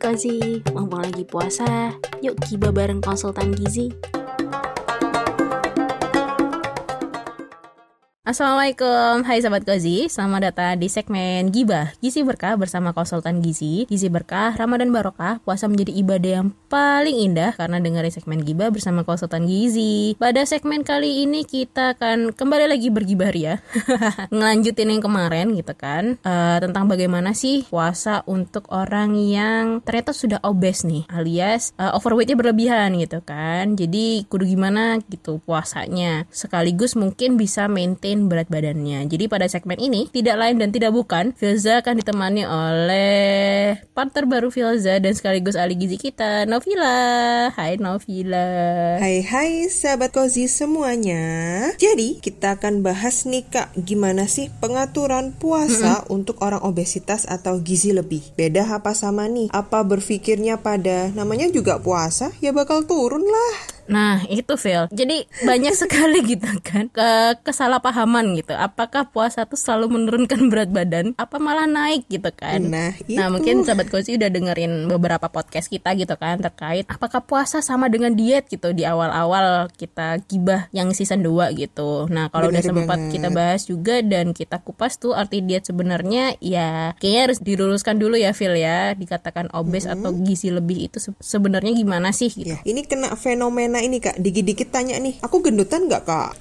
Kozi, mumpung lagi puasa, yuk kiba bareng konsultan gizi. Assalamualaikum, hai sahabat Kozi Selamat datang di segmen Gibah Gizi Berkah bersama konsultan Gizi. Gizi Berkah, Ramadan Barokah Puasa menjadi ibadah yang paling indah Karena dengerin segmen Gibah bersama konsultan Gizi. Pada segmen kali ini kita akan kembali lagi bergibah ya Ngelanjutin yang kemarin gitu kan uh, Tentang bagaimana sih puasa untuk orang yang ternyata sudah obes nih Alias uh, overweightnya berlebihan gitu kan. Jadi kudu gimana gitu puasanya. Sekaligus mungkin bisa maintain berat badannya. Jadi pada segmen ini tidak lain dan tidak bukan Filza akan ditemani oleh partner baru Filza dan sekaligus ahli gizi kita Novila. Hai Novila. Hai hai sahabat kozi semuanya. Jadi kita akan bahas nih kak gimana sih pengaturan puasa -hmm. untuk orang obesitas atau gizi lebih. Beda apa sama nih? Apa berpikirnya pada namanya juga puasa ya bakal turun lah. Nah, itu Phil. Jadi banyak sekali gitu kan ke kesalahpahaman gitu. Apakah puasa tuh selalu menurunkan berat badan apa malah naik gitu kan? Nah, itu. nah mungkin sahabat kosi udah dengerin beberapa podcast kita gitu kan terkait apakah puasa sama dengan diet gitu di awal-awal kita gibah yang season 2 gitu. Nah, kalau udah sempat kita bahas juga dan kita kupas tuh arti diet sebenarnya ya kayaknya harus diluruskan dulu ya Phil ya. Dikatakan obes -hmm. atau gizi lebih itu sebenarnya gimana sih gitu. Ya, ini kena fenomena ini kak dikit-dikit tanya nih aku gendutan nggak kak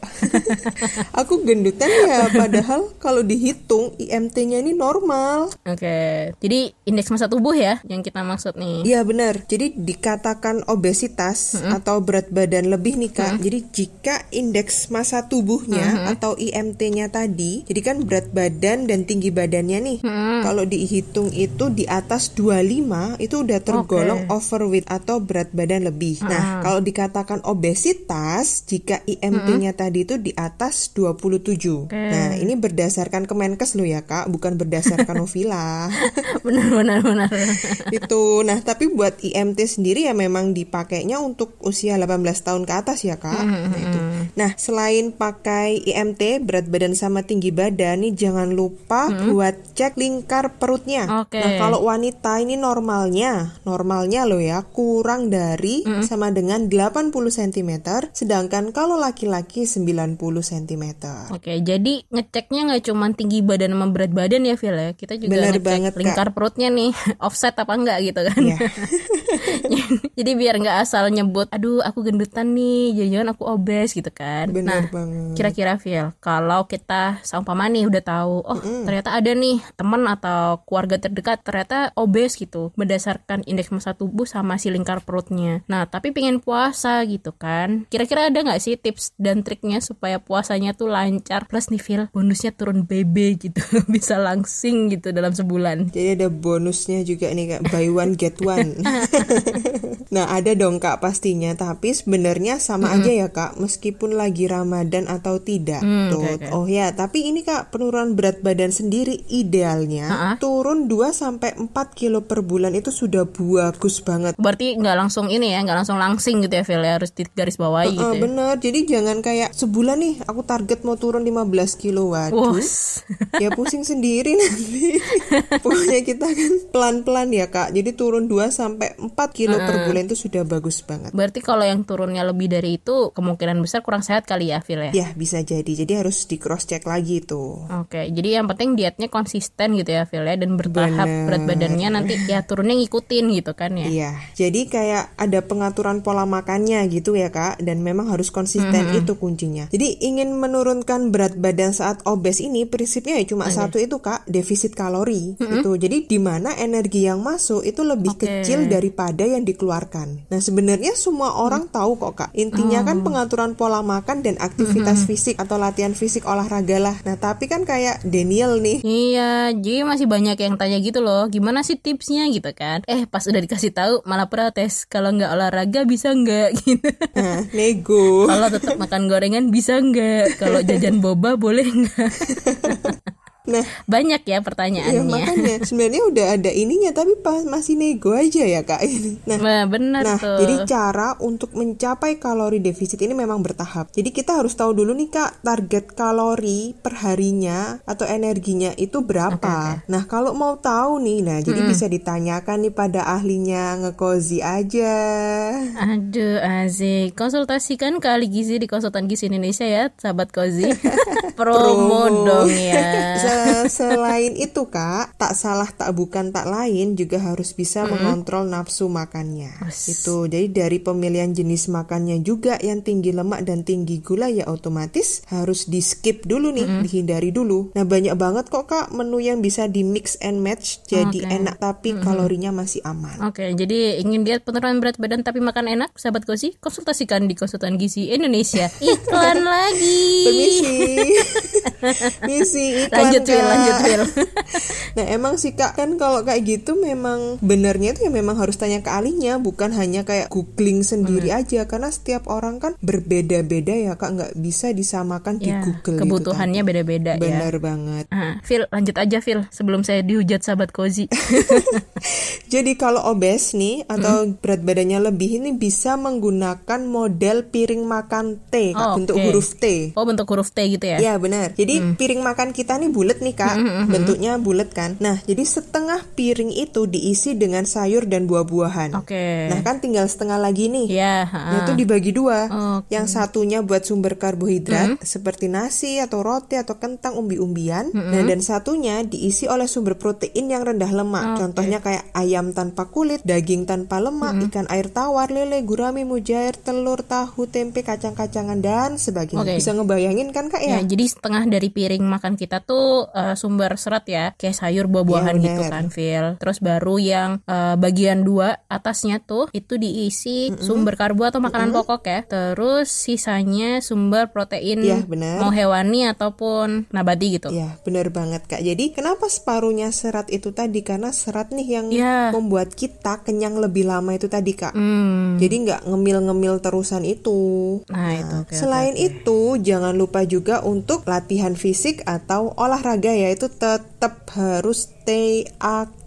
aku gendutan ya padahal kalau dihitung IMT-nya ini normal oke okay. jadi indeks massa tubuh ya yang kita maksud nih iya benar jadi dikatakan obesitas mm -hmm. atau berat badan lebih nih kak mm -hmm. jadi jika indeks massa tubuhnya mm -hmm. atau IMT-nya tadi jadi kan berat badan dan tinggi badannya nih mm -hmm. kalau dihitung itu di atas 25 itu udah tergolong okay. overweight atau berat badan lebih mm -hmm. nah kalau dikatakan mengatakan obesitas jika IMT-nya -hmm. tadi itu di atas 27. Okay. Nah, ini berdasarkan Kemenkes lo ya, Kak, bukan berdasarkan Novila. benar benar benar. itu. Nah, tapi buat IMT sendiri ya memang dipakainya untuk usia 18 tahun ke atas ya, Kak. Mm -hmm. Nah, itu. Nah, selain pakai IMT berat badan sama tinggi badan nih jangan lupa -hmm. buat cek lingkar perutnya. Okay. Nah, kalau wanita ini normalnya, normalnya lo ya kurang dari -hmm. sama dengan 80 cm, sedangkan kalau laki-laki 90 cm. Oke, jadi ngeceknya nggak cuma tinggi badan sama berat badan ya, Phil ya. Kita juga Bener ngecek banget, lingkar Kak. perutnya nih, offset apa enggak gitu kan. Yeah. jadi biar nggak asal nyebut, aduh aku gendutan nih, jangan-jangan aku obes gitu kan. Bener nah, banget. kira-kira Phil, kalau kita sama nih udah tahu, oh mm -hmm. ternyata ada nih teman atau keluarga terdekat ternyata obes gitu, berdasarkan indeks massa tubuh sama si lingkar perutnya. Nah, tapi pengen puasa gitu kan. Kira-kira ada nggak sih tips dan triknya supaya puasanya tuh lancar? Plus nih Phil, bonusnya turun BB gitu. Bisa langsing gitu dalam sebulan. Jadi ada bonusnya juga nih kak, buy one get one. nah ada dong kak pastinya, tapi sebenarnya sama mm -hmm. aja ya kak, meskipun lagi Ramadan atau tidak. Mm, tuh. Okay, okay. Oh ya, tapi ini kak penurunan berat badan sendiri idealnya uh -uh. turun 2 sampai 4 kilo per bulan itu sudah bagus banget. Berarti nggak langsung ini ya, nggak langsung langsing gitu ya Phil ya harus garis bawahi uh, gitu ya. bener jadi jangan kayak sebulan nih aku target mau turun 15 kilo waduh ya pusing sendiri nanti pokoknya kita kan pelan-pelan ya kak jadi turun 2 sampai 4 kilo uh, per bulan itu sudah bagus banget berarti kalau yang turunnya lebih dari itu kemungkinan besar kurang sehat kali ya Phil ya ya bisa jadi jadi harus di cross check lagi tuh oke okay, jadi yang penting dietnya konsisten gitu ya Phil ya dan bertahap bener. berat badannya nanti ya turunnya ngikutin gitu kan ya iya jadi kayak ada pengaturan pola makannya gitu ya kak dan memang harus konsisten -hmm. itu kuncinya jadi ingin menurunkan berat badan saat obes ini prinsipnya ya cuma okay. satu itu kak defisit kalori -hmm. itu jadi di mana energi yang masuk itu lebih okay. kecil daripada yang dikeluarkan nah sebenarnya semua orang mm. tahu kok kak intinya kan oh. kan pengaturan pola makan dan aktivitas -hmm. fisik atau latihan fisik olahraga lah nah tapi kan kayak Daniel nih iya jadi masih banyak yang tanya gitu loh gimana sih tipsnya gitu kan eh pas udah dikasih tahu malah protes kalau nggak olahraga bisa nggak gitu Nah, nego. Kalau tetap makan gorengan bisa nggak? Kalau jajan boba boleh nggak? Nah, banyak ya ya pertanyaannya. makanya sebenarnya udah ada ininya tapi pas masih nego aja ya kak ini. Nah, Nah, benar Nah, tuh. jadi cara untuk mencapai kalori defisit ini memang bertahap. Jadi kita harus tahu dulu nih Kak, target kalori per harinya atau energinya itu berapa. Nah, kalau mau tahu nih, nah jadi bisa ditanyakan nih pada ahlinya ngekozi aja. Aduh, asik. Konsultasikan ke ahli gizi di Konsultan Gizi Indonesia ya, sahabat Kozi. Promo, dong ya. Se- Selain itu Kak, tak salah tak bukan tak lain juga harus bisa mengontrol nafsu makannya. Itu. Jadi dari pemilihan jenis makannya juga yang tinggi lemak dan tinggi gula ya otomatis harus di skip dulu nih, dihindari dulu. Nah, banyak banget kok Kak menu yang bisa di mix and match jadi Oke. enak tapi kalorinya masih aman. Oke, jadi ingin lihat penurunan berat badan tapi makan enak, sahabat Kozi? Konsultasikan di Konsultan Gizi Indonesia. Iklan lagi. Permisi. Misi iklan Lanjut, Wil, Kak. lanjut, Wil. nah emang sih kak kan kalau kayak gitu memang benernya itu ya memang harus tanya ke ahlinya bukan hanya kayak googling sendiri aja karena setiap orang kan berbeda-beda ya kak nggak bisa disamakan di Ya, Google itu kebutuhannya beda-beda ya. Bener banget. Ah, Phil, lanjut aja Phil sebelum saya dihujat sahabat Kozi. Jadi kalau obes nih atau berat badannya lebih ini bisa menggunakan model piring makan T kak, Oh, bentuk oke. huruf T. oh, bentuk huruf T gitu ya? Ya benar. Jadi Hmm. piring makan kita nih bulat nih kak, bentuknya bulat kan. Nah jadi setengah piring itu diisi dengan sayur dan buah-buahan. Oke. Nah kan tinggal setengah lagi nih. Ya, Nah ha. itu dibagi dua. Oke. Yang satunya buat sumber Hmm. karbohidrat seperti nasi atau roti atau kentang umbi-umbian. Hmm. Nah dan satunya diisi oleh sumber protein yang rendah lemak. Contohnya kayak ayam tanpa kulit, daging tanpa lemak, Hmm. ikan air tawar, lele, gurame, mujair, telur, tahu, tempe, kacang-kacangan dan sebagainya. Oke. Bisa ngebayangin kan kak Ya, ya? jadi setengah dari piring makan kita tuh eh, sumber serat ya, kayak sayur buah-buahan Iya, gitu bener. kan, Phil. Terus baru yang eh, bagian dua atasnya tuh itu diisi sumber karbo atau makanan pokok ya. Terus sisanya sumber protein Iya, bener. mau hewani ataupun nabati gitu. Ya, benar banget Kak. Jadi, kenapa separuhnya serat itu tadi? Karena serat nih yang Iya. membuat kita kenyang lebih lama itu tadi, Kak. Hmm. Jadi nggak ngemil-ngemil terusan itu. Nah, itu oke. oke, Selain oke. itu, jangan lupa juga untuk latihan fisik atau olahraga yaitu tetap harus stay aktif.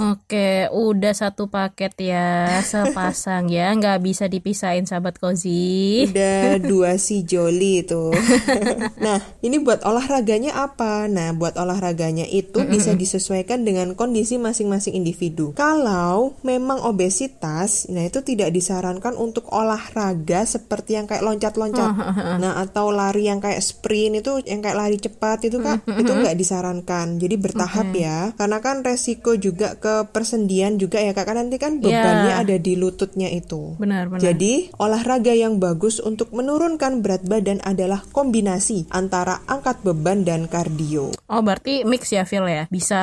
Oke, udah satu paket ya, sepasang ya, nggak bisa dipisahin sahabat Kozi. Udah dua si Joli itu. nah, ini buat olahraganya apa? Nah, buat olahraganya itu bisa disesuaikan dengan kondisi masing-masing individu. Kalau memang obesitas, nah itu tidak disarankan untuk olahraga seperti yang kayak loncat-loncat. Nah, atau lari yang kayak sprint itu yang kayak lari cepat itu kan itu nggak disarankan. Jadi bertahap ya. Karena kan resiko juga ke persendian juga ya Kak. Kan nanti kan bebannya Ya. ada di lututnya itu. Benar, benar. Jadi, olahraga yang bagus untuk menurunkan berat badan adalah kombinasi antara angkat beban dan kardio. Oh berarti mix ya Phil ya Bisa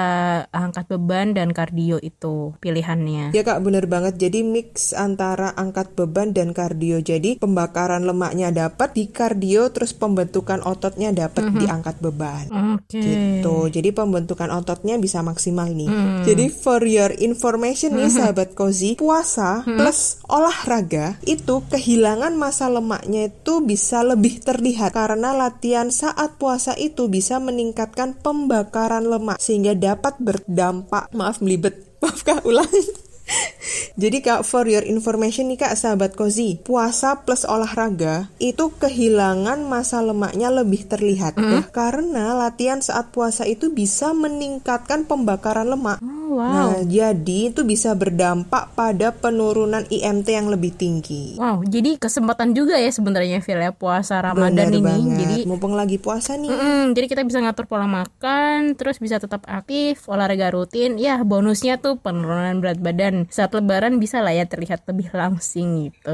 angkat beban dan kardio itu pilihannya Ya kak bener banget jadi mix antara angkat beban dan kardio Jadi pembakaran lemaknya dapat di kardio terus pembentukan ototnya dapat di angkat beban Oke gitu jadi pembentukan ototnya bisa maksimal nih jadi for your information nih sahabat cozy puasa plus olahraga itu kehilangan masa lemaknya itu bisa lebih terlihat karena latihan saat puasa itu bisa meningkatkan pembakaran lemak sehingga dapat berdampak. Maaf melibet. Maaf ulang Jadi kak, for your information nih kak, sahabat Kozi, puasa plus olahraga itu kehilangan masa lemaknya lebih terlihat ya, karena latihan saat puasa itu bisa meningkatkan pembakaran lemak. Oh, wow Nah, jadi itu bisa berdampak pada penurunan IMT yang lebih tinggi. Wow jadi kesempatan juga ya sebenarnya Phil ya Puasa Ramadan Bener ini banget. Jadi mumpung lagi puasa nih. Mm-mm, jadi kita bisa ngatur pola makan, terus bisa tetap aktif, olahraga rutin. Ya, bonusnya tuh penurunan berat badan. Saat lebaran bisa lah ya terlihat lebih langsing gitu.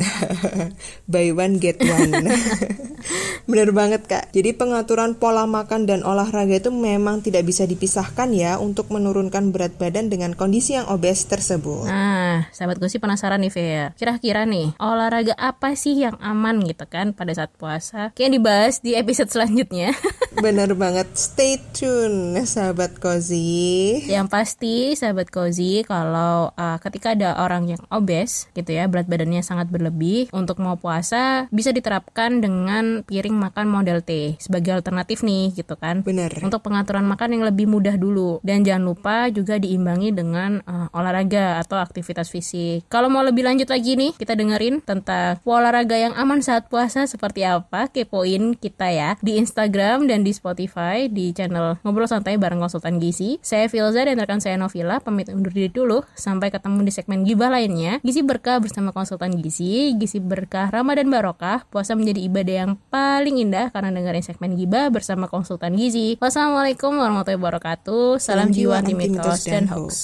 Buy one get one. Bener banget kak. Jadi pengaturan pola makan dan olahraga itu memang tidak bisa dipisahkan ya untuk menurunkan berat badan dengan kondisi yang obes tersebut. Nah, sahabat gue sih penasaran nih Fea. Kira-kira nih, olahraga apa sih yang aman gitu kan pada saat puasa? Kayak dibahas di episode selanjutnya. Bener banget, stay tune sahabat Kozi. Yang pasti sahabat Kozi kalau uh, ketika ada orang yang obes gitu ya, berat badannya sangat berlebih, untuk mau puasa bisa diterapkan dengan piring makan model T sebagai alternatif nih gitu kan. Bener. Untuk pengaturan makan yang lebih mudah dulu dan jangan lupa juga diimbangi dengan uh, olahraga atau aktivitas fisik. Kalau mau lebih lanjut lagi nih, kita dengerin tentang olahraga yang aman saat puasa seperti apa, kepoin kita ya di Instagram dan di Spotify di channel Ngobrol Santai bareng Konsultan Gizi. Saya Filza dan rekan saya Novila pamit undur diri dulu. Sampai ketemu di segmen gibah lainnya. Gizi berkah bersama Konsultan Gizi, Gizi berkah Ramadan barokah. Puasa menjadi ibadah yang paling indah karena dengerin segmen gibah bersama Konsultan Gizi. Wassalamualaikum warahmatullahi wabarakatuh. Salam, jiwa anti mitos dan hoax.